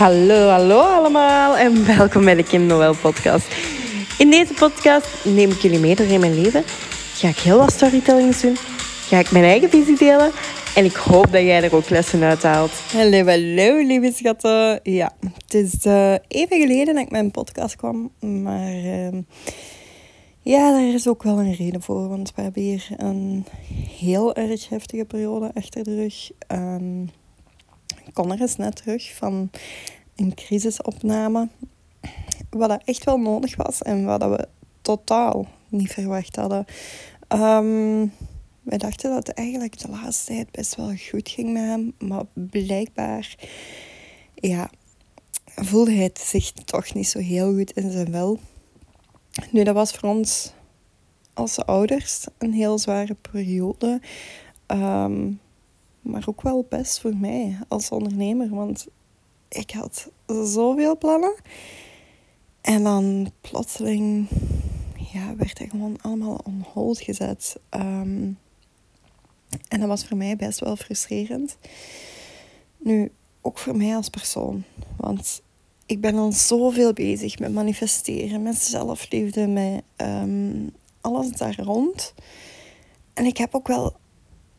Hallo, hallo allemaal en welkom bij de Kim Noël podcast. In deze podcast neem ik jullie mee door in mijn leven. Ga ik heel wat storytellings doen. Ga ik mijn eigen visie delen. En ik hoop dat jij er ook lessen uit haalt. Hallo, hallo lieve schatten. Ja, het is uh, even geleden dat ik mijn podcast kwam. Maar uh, ja, daar is ook wel een reden voor. Want we hebben hier een heel erg heftige periode achter de rug. Um, Connor is net terug van een crisisopname. Wat dat echt wel nodig was en wat we totaal niet verwacht hadden. Um, wij dachten dat het eigenlijk de laatste tijd best wel goed ging met hem. Maar blijkbaar ja, voelde hij zich toch niet zo heel goed in zijn wel. Nu, dat was voor ons als ouders een heel zware periode. Um, maar ook wel best voor mij als ondernemer. Want ik had zoveel plannen. En dan plotseling ja, werd hij gewoon allemaal on hold gezet. Um, en dat was voor mij best wel frustrerend. Nu, ook voor mij als persoon. Want ik ben al zoveel bezig met manifesteren, met zelfliefde, met um, alles daar rond. En ik heb ook wel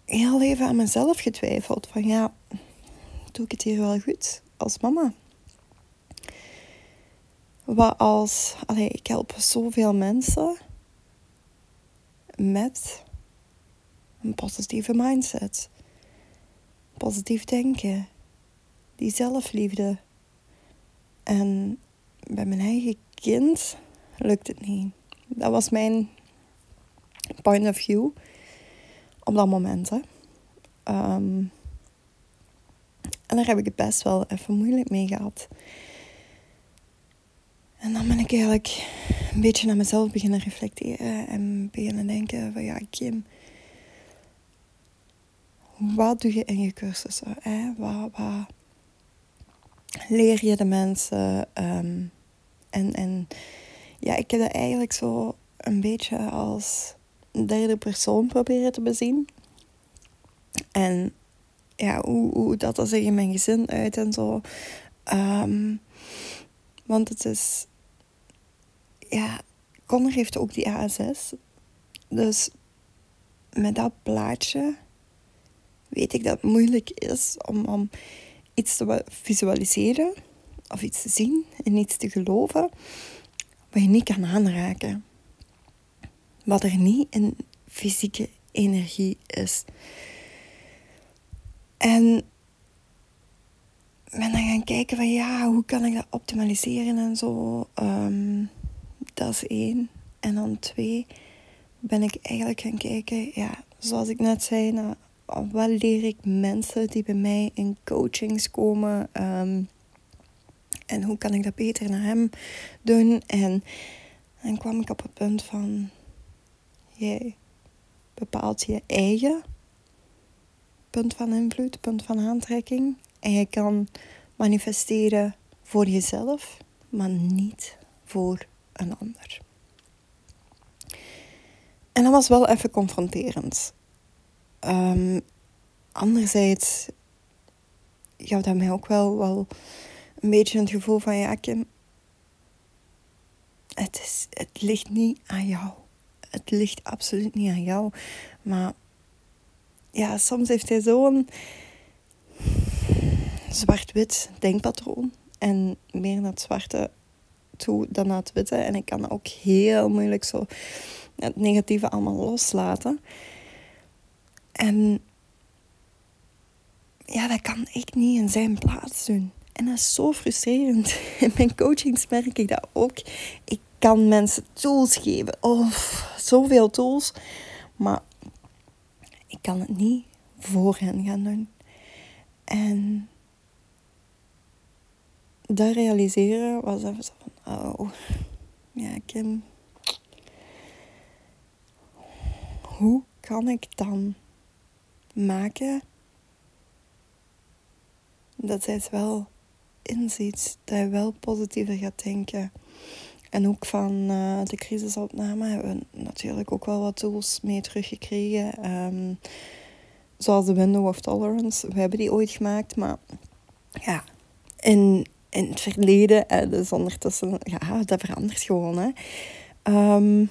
heel even aan mezelf getwijfeld. Van ja, doe ik het hier wel goed als mama? Wat als, allee, ik help zoveel mensen met een positieve mindset. Positief denken. Die zelfliefde. En bij mijn eigen kind lukt het niet. Dat was mijn point of view op dat moment. Hè. Um, en daar heb ik het best wel even moeilijk mee gehad. En dan ben ik eigenlijk een beetje naar mezelf beginnen reflecteren en beginnen denken van ja, Kim, wat doe je in je cursussen? Hè? Wat, wat leer je de mensen? Um, en, en ja, ik heb dat eigenlijk zo een beetje als derde persoon proberen te bezien. En ja, hoe, hoe dat er zich in mijn gezin uit en zo. Um, want het is... Ja, Connor heeft ook die ASS. Dus met dat plaatje weet ik dat het moeilijk is om, om iets te visualiseren of iets te zien en iets te geloven wat je niet kan aanraken. Wat er niet in fysieke energie is. En ben dan gaan kijken van ja, hoe kan ik dat optimaliseren en zo. Um, dat is één. En dan twee ben ik eigenlijk gaan kijken, ja, zoals ik net zei, nou, wat leer ik mensen die bij mij in coachings komen? Um, en hoe kan ik dat beter naar hem doen? En dan kwam ik op het punt van, jij bepaalt je eigen punt van invloed, punt van aantrekking. En je kan manifesteren voor jezelf, maar niet voor een ander. En dat was wel even confronterend. Um, anderzijds gaf dat mij ook wel, wel een beetje het gevoel van ja, Kim, het, is, het ligt niet aan jou. Het ligt absoluut niet aan jou. Maar ja, soms heeft hij zo'n zwart-wit denkpatroon. En meer naar het zwarte toe dan naar het witte. En ik kan ook heel moeilijk zo het negatieve allemaal loslaten. En ja, dat kan ik niet in zijn plaats doen. En dat is zo frustrerend. In mijn coachings merk ik dat ook. Ik kan mensen tools geven. Oh, zoveel tools. Maar ik kan het niet voor hen gaan doen. En dat realiseren was even zo van, oh, ja Kim, hoe kan ik dan maken dat zij het wel inziet, dat hij wel positiever gaat denken. En ook van uh, de crisisopname hebben we natuurlijk ook wel wat tools mee teruggekregen. Um, zoals de Window of Tolerance. We hebben die ooit gemaakt, maar ja, in in het verleden. Dus ondertussen, ja, dat verandert gewoon. Hè. Ehm,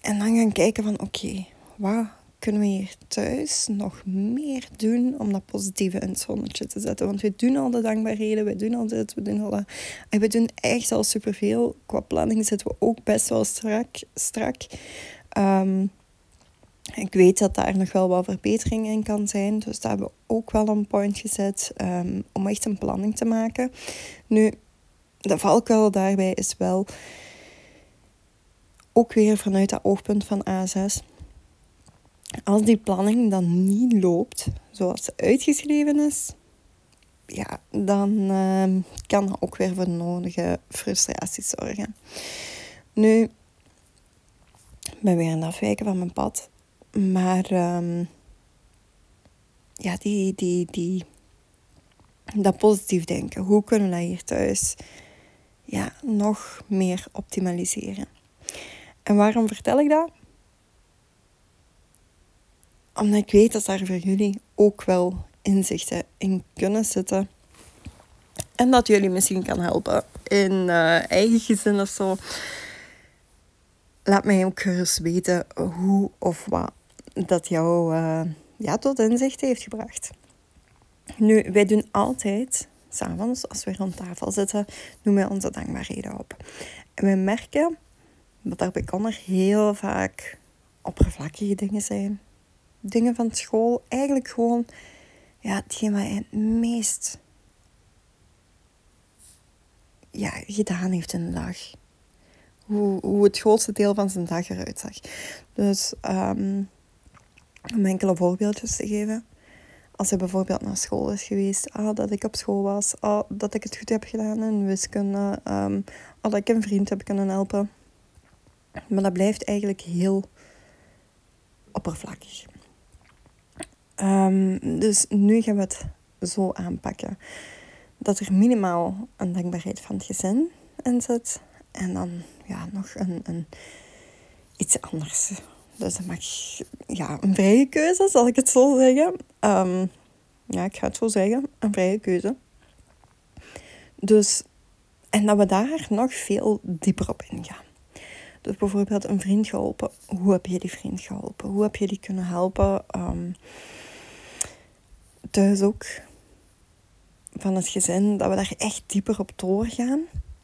en dan gaan kijken van, oké, wat kunnen we hier thuis nog meer doen om dat positieve in het zonnetje te zetten? Want we doen al de dankbaarheden, we doen al dit, we doen al dat. En we doen echt al superveel. Qua planning zitten we ook best wel strak. strak. Um, ik weet dat daar nog wel wat verbetering in kan zijn. Dus daar hebben we ook wel een point gezet um, om echt een planning te maken. Nu, de valkuil daarbij is wel ook weer vanuit dat oogpunt van A6. Als die planning dan niet loopt zoals ze uitgeschreven is, ja, dan uh, kan dat ook weer voor nodige frustraties zorgen. Nu, ik ben weer aan het afwijken van mijn pad. Maar um, ja, die, die, die, dat positief denken. Hoe kunnen we dat hier thuis ja, nog meer optimaliseren? En waarom vertel ik dat? Omdat ik weet dat daar voor jullie ook wel inzichten in kunnen zitten. En dat jullie misschien kan helpen in uh, eigen gezin of zo. Laat mij ook gerust weten hoe of wat dat jou uh, ja, tot inzicht heeft gebracht. Nu, wij doen altijd, s'avonds, als we rond tafel zitten, doen wij onze dankbaarheden op. En we merken dat er bij Connor heel vaak oppervlakkige dingen zijn. Dingen van school, eigenlijk gewoon ja, hetgeen wat het meest ja, gedaan heeft in de dag. Hoe, hoe het grootste deel van zijn dag eruit zag. Dus um, om enkele voorbeeldjes te geven. Als hij bijvoorbeeld naar school is geweest, ah, dat ik op school was, ah, dat ik het goed heb gedaan in wiskunde, um, ah, dat ik een vriend heb kunnen helpen. Maar dat blijft eigenlijk heel oppervlakkig. Um, dus nu gaan we het zo aanpakken. Dat er minimaal een dankbaarheid van het gezin in zit. En dan ja, nog een, een, iets anders. Dus dat mag ja, een vrije keuze, zal ik het zo zeggen. Um, ja, ik ga het zo zeggen. Een vrije keuze. Dus, en dat we daar nog veel dieper op ingaan. Dus bijvoorbeeld een vriend geholpen. Hoe heb je die vriend geholpen? Hoe heb je die kunnen helpen? Um, thuis ook. Van het gezin. Dat we daar echt dieper op doorgaan.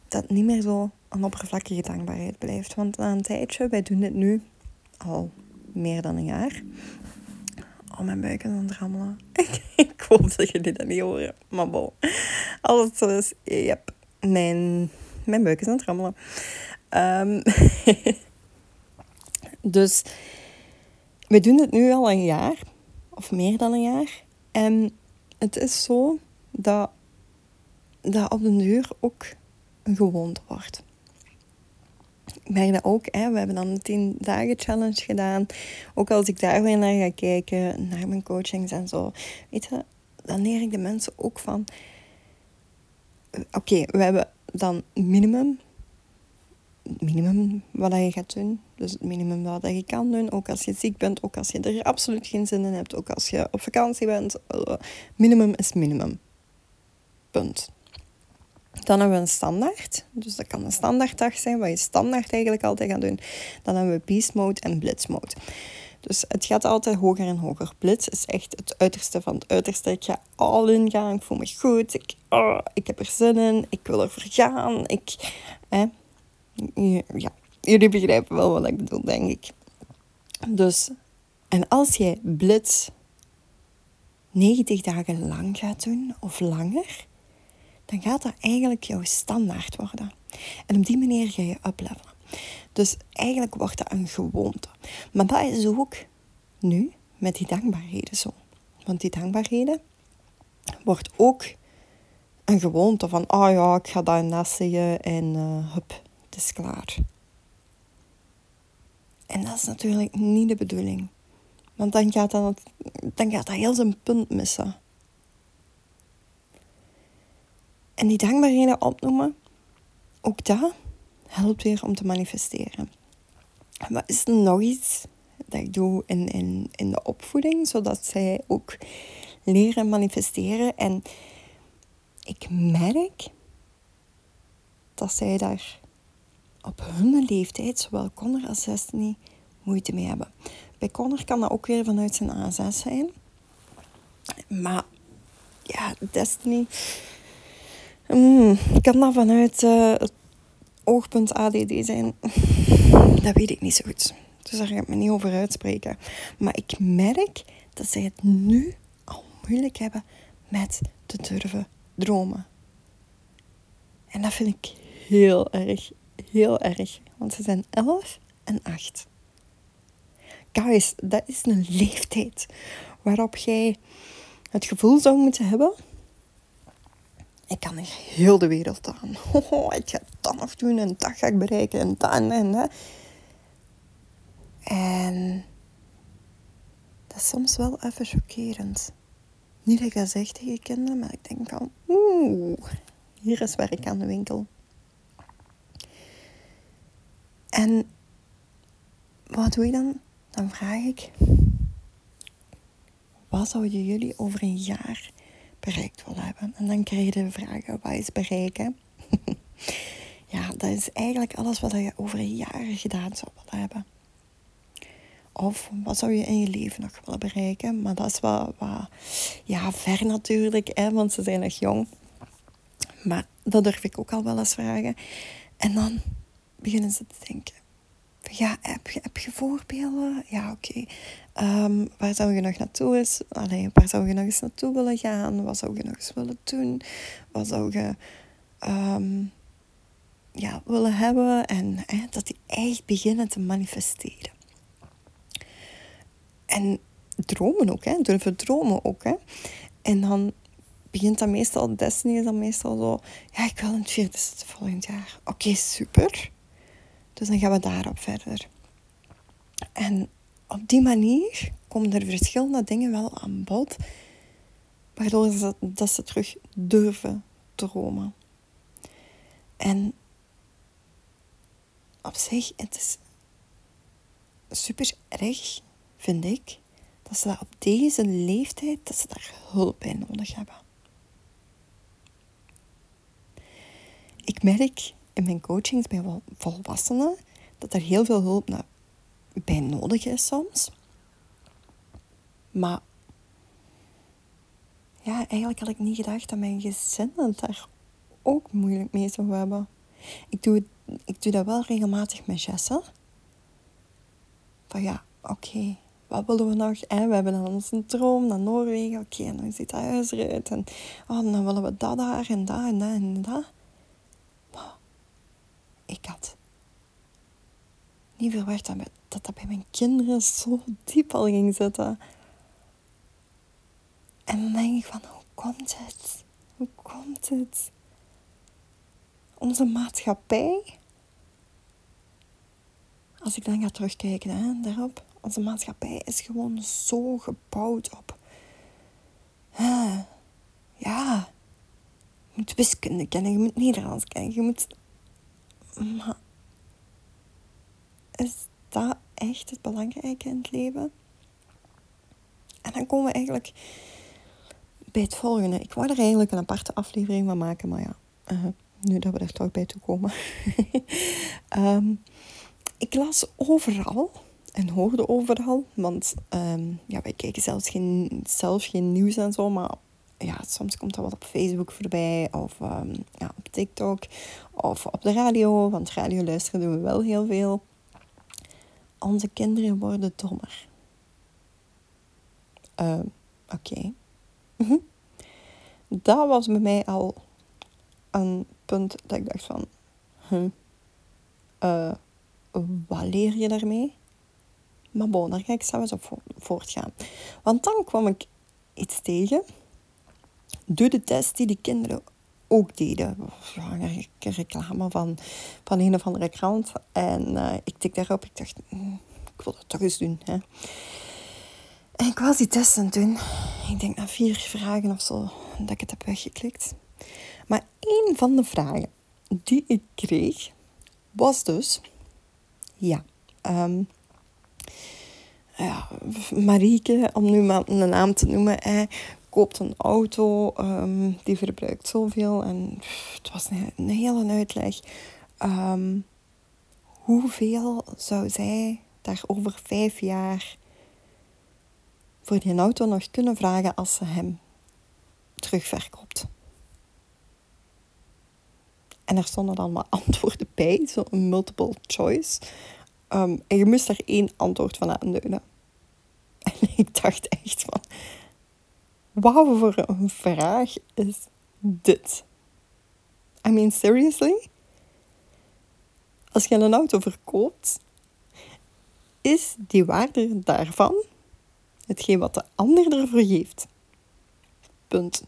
Dat niet meer zo een oppervlakkige dankbaarheid blijft. Want na een tijdje, wij doen dit nu al meer dan een jaar. Oh, mijn buik is aan het rammelen. ik hoop dat jullie dat niet horen. Maar bon. Als het zo is, yep. Mijn, mijn buik is aan het rammelen. Um, dus we doen het nu al een jaar. Of meer dan een jaar. En het is zo dat dat op de deur ook een gewoonte wordt ik merk dat ook. Hè. We hebben dan een 10 dagen challenge gedaan. Ook als ik daar weer naar ga kijken, naar mijn coachings en zo. Weet je, dan leer ik de mensen ook van... Oké, we hebben dan minimum. Minimum wat je gaat doen. Dus het minimum wat je kan doen. Ook als je ziek bent, ook als je er absoluut geen zin in hebt. Ook als je op vakantie bent. Minimum is minimum. Punt. Dan hebben we een standaard. Dus dat kan een standaarddag zijn, wat je standaard eigenlijk altijd gaat doen. Dan hebben we beast mode en blitz mode. Dus het gaat altijd hoger en hoger. Blitz is echt het uiterste van het uiterste. Ik ga al in gaan, ik voel me goed, ik, oh, ik heb er zin in, ik wil er gaan. Ik, hè. Ja, jullie begrijpen wel wat ik bedoel, denk ik. Dus, en als jij blitz 90 dagen lang gaat doen, of langer, dan gaat dat eigenlijk jouw standaard worden. En op die manier ga je uplevelen. Dus eigenlijk wordt dat een gewoonte. Maar dat is ook nu met die dankbaarheden zo. Want die dankbaarheden wordt ook een gewoonte van, oh ja, ik ga dat naast zeggen en hup, het is klaar. En dat is natuurlijk niet de bedoeling. Want dan gaat dat, dan gaat dat heel zijn punt missen. En die dankbaarheden opnoemen, ook dat helpt weer om te manifesteren. Maar is er nog iets dat ik doe in, in, in de opvoeding, zodat zij ook leren manifesteren. En ik merk dat zij daar op hun leeftijd, zowel Connor als Destiny, moeite mee hebben. Bij Connor kan dat ook weer vanuit zijn A6 zijn. Maar ja, Destiny mm, kan dat vanuit uh, het oogpunt ADD zijn. Dat weet ik niet zo goed. Dus daar ga ik me niet over uitspreken. Maar ik merk dat zij het nu al moeilijk hebben met te durven dromen. En dat vind ik heel erg, heel erg. Want ze zijn 11 en 8. Guys, dat is een leeftijd waarop jij het gevoel zou moeten hebben. Ik kan er heel de wereld aan. Oh, ik ga dat nog doen en dat ga ik bereiken en dat en dat. En dat is soms wel even chockerend. Niet dat ik dat zeg tegen kinderen, maar ik denk van, oeh, hier is werk aan de winkel. En wat doe je dan? Dan vraag ik, wat zouden jullie over een jaar bereikt willen hebben? En dan krijg je de vragen, wat is bereiken? ja, dat is eigenlijk alles wat je over een jaar gedaan zou willen hebben. Of wat zou je in je leven nog willen bereiken? Maar dat is wel wat ja, ver natuurlijk, hè, want ze zijn nog jong. Maar dat durf ik ook al wel eens vragen. En dan beginnen ze te denken. Ja, heb je, heb je voorbeelden? Ja, oké. Ehm, waar zou je nog naartoe eens? Alleen, waar zou je nog eens naartoe willen gaan? Wat zou je nog eens willen doen? Wat zou je ehm, ja, willen hebben? En dat die echt beginnen te manifesteren. En dromen ook, hè. Durven dromen ook, hè. En dan begint dat meestal, Destiny is dan meestal zo... Ja, ik wil een vierde zitten volgend jaar. Oké, super. Dus dan gaan we daarop verder. En op die manier komen er verschillende dingen wel aan bod, waardoor ze, dat ze terug durven dromen. En op zich, het is super erg, vind ik, dat ze dat op deze leeftijd, dat ze daar hulp bij nodig hebben. Ik merk in mijn coachings bij volwassenen dat er heel veel hulp bij nodig is soms. Maar ja, eigenlijk had ik niet gedacht dat mijn gezin het daar ook moeilijk mee zou hebben. Ik doe, ik doe dat wel regelmatig met Jesse. Van ja, oké, wat willen we nog? we hebben dan onze droom naar Noorwegen. Oké, en dan ziet dat huis eruit. En oh, dan willen we dat daar en dat en dat en dat. Maar ik had niet verwacht dat, dat dat bij mijn kinderen zo diep al ging zitten. En dan denk ik van, hoe komt het? Hoe komt het? Onze maatschappij, als ik dan ga terugkijken hè, daarop, onze maatschappij is gewoon zo gebouwd op. ja, je moet wiskunde kennen, je moet Nederlands kennen, je moet. Is dat echt het belangrijke in het leven? En dan komen we eigenlijk bij het volgende. Ik wou er eigenlijk een aparte aflevering van maken, maar ja, uh, nu dat we er toch bij toe komen. um, ik las overal en hoorde overal, want um, ja, wij kijken zelfs geen, zelf geen nieuws en zo, maar ja, soms komt dat wat op Facebook voorbij of um, ja, op TikTok of op de radio, want radio luisteren doen we wel heel veel. Onze kinderen worden dommer. Uh, Oké. Mhm. Dat was bij mij al een punt dat ik dacht van... Hm, uh, wat leer je daarmee? Maar bon, daar ga ik zelfs op voortgaan. Want dan kwam ik iets tegen. Doe de test die de kinderen ook deden. Een reclame van, van een of andere krant. En uh, ik tik daarop. Ik dacht, mm, ik wil dat toch eens doen. Hè. En ik was die test aan het doen. Ik denk na vier vragen of zo dat ik het heb weggeklikt. Maar één van de vragen die ik kreeg was dus... Ja, um, ja Marieke, om nu maar een naam te noemen... koopt een auto, um, die verbruikt zoveel. En het was een, een hele uitleg. Um, hoeveel zou zij daar over vijf jaar voor die auto nog kunnen vragen als ze hem terugverkoopt? En er stonden dan wat antwoorden bij, zo'n multiple choice. Um, en je moest er één antwoord van aanduiden. En ik dacht echt van, wauw voor een vraag is dit? I mean, seriously? Als je een auto verkoopt, is die waarde daarvan hetgeen wat de ander ervoor geeft. Punt.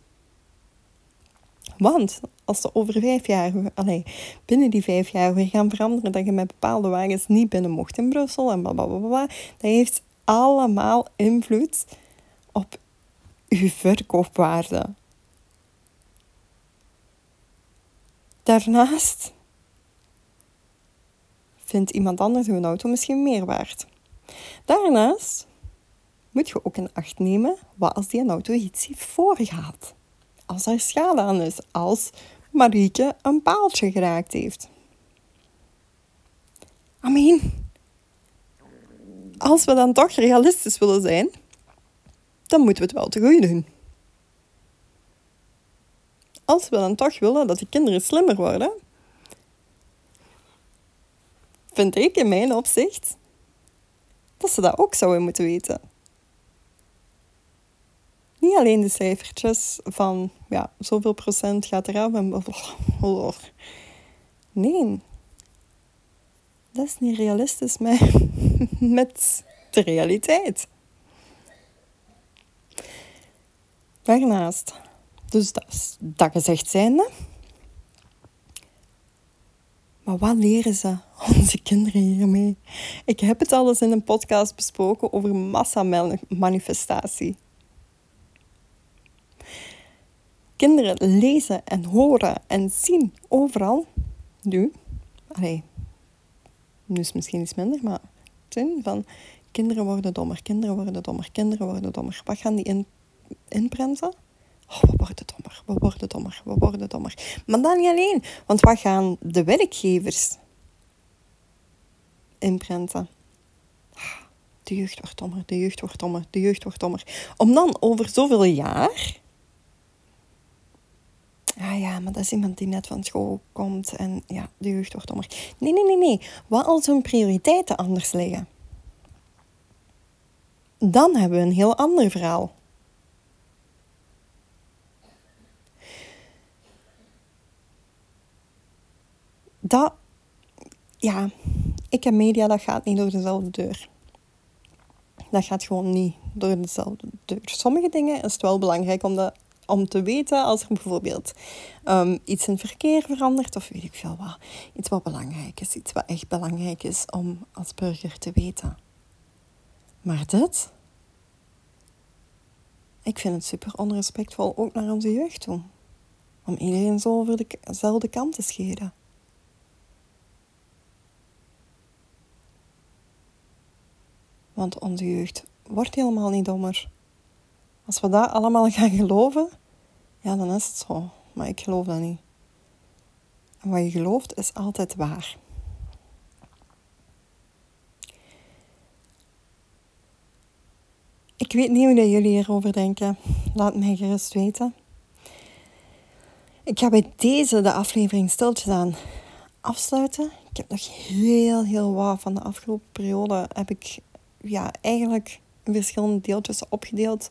Want als er over vijf jaar, allee, binnen die vijf jaar weer gaan veranderen dat je met bepaalde wagens niet binnen mocht in Brussel en blablabla, dat heeft allemaal invloed op je verkoopwaarde. Daarnaast vindt iemand anders uw auto misschien meer waard. Daarnaast moet je ook in acht nemen wat als die auto iets heeft. Als er schade aan is, als Marieke een paaltje geraakt heeft. Amen. Als we dan toch realistisch willen zijn, dan moeten we het wel te goed doen. Als we dan toch willen dat de kinderen slimmer worden, vind ik in mijn opzicht dat ze dat ook zouden moeten weten. Niet alleen de cijfertjes van ja, zoveel procent gaat eraf en Nee, dat is niet realistisch met de realiteit. Daarnaast, dus dat, dat gezegd zijnde. Maar wat leren ze onze kinderen hiermee? Ik heb het al eens in een podcast besproken over massamanifestatie. Kinderen lezen en horen en zien overal. Nu, allee, nu is misschien iets minder, maar zin van kinderen worden dommer, kinderen worden dommer, kinderen worden dommer. Wat gaan die in, inprenten? Oh, we worden dommer, we worden dommer, we worden dommer. Maar dan niet alleen, want wat gaan de werkgevers inprenten? De jeugd wordt dommer, de jeugd wordt dommer, de jeugd wordt dommer. Om dan over zoveel jaar Ah ja, maar dat is iemand die net van school komt en ja, de jeugd wordt dommer. Nee, nee, nee, nee. Wat als hun prioriteiten anders liggen? Dan hebben we een heel ander verhaal. Dat, ja, ik en media, dat gaat niet door dezelfde deur. Dat gaat gewoon niet door dezelfde deur. Sommige dingen is het wel belangrijk om dat om te weten als er bijvoorbeeld um, iets in verkeer verandert of weet ik veel wat. Iets wat belangrijk is, iets wat echt belangrijk is om als burger te weten. Maar dit, ik vind het super onrespectvol ook naar onze jeugd toe. Om iedereen zo over dezelfde kant te scheren. Want onze jeugd wordt helemaal niet dommer. Als we dat allemaal gaan geloven, ja, dan is het zo. Maar ik geloof dat niet. En wat je gelooft is altijd waar. Ik weet niet hoe jullie hierover denken. Laat mij gerust weten. Ik ga bij deze de aflevering stiltjes aan afsluiten. Ik heb nog heel, heel wat van de afgelopen periode. Heb ik ja, eigenlijk in verschillende deeltjes opgedeeld.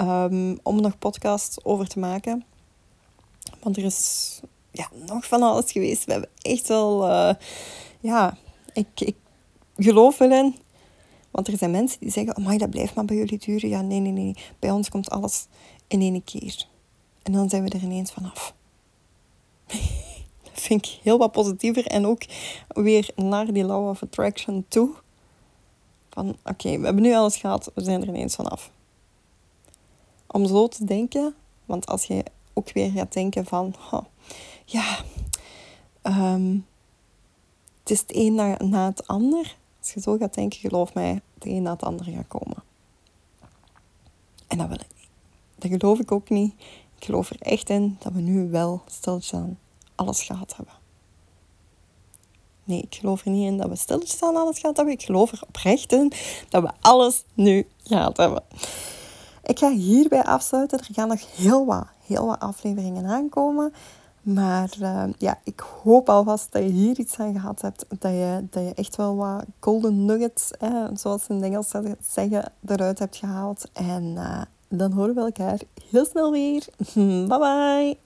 Um, om nog podcasts over te maken. Want er is ja, nog van alles geweest. We hebben echt wel... Uh, ja, ik, ik geloof erin. Want er zijn mensen die zeggen... Dat blijft maar bij jullie duren. Ja, nee, nee, nee. Bij ons komt alles in één keer. En dan zijn we er ineens vanaf. dat vind ik heel wat positiever. En ook weer naar die law of attraction toe. Van, oké, we hebben nu alles gehad. We zijn er ineens vanaf om zo te denken. Want als je ook weer gaat denken van, ja, um, het is het een na, na, het ander. Als je zo gaat denken, geloof mij, het een na het ander gaat komen. En dat wil ik niet. dat geloof ik ook niet. Ik geloof er echt in dat we nu wel stilletjes aan alles gehad hebben. Nee, ik geloof er niet in dat we aan alles gehad hebben. Ik geloof er oprecht in dat we alles nu gehad hebben. Ik ga hierbij afsluiten. Er gaan nog heel wat, heel wat afleveringen aankomen. Maar uh, ja, ik hoop alvast dat je hier iets aan gehad hebt. Dat je, dat je echt wel wat golden nuggets, eh, zoals ze in het Engels zeggen, eruit hebt gehaald. En uh, dan horen we elkaar heel snel weer. Bye bye.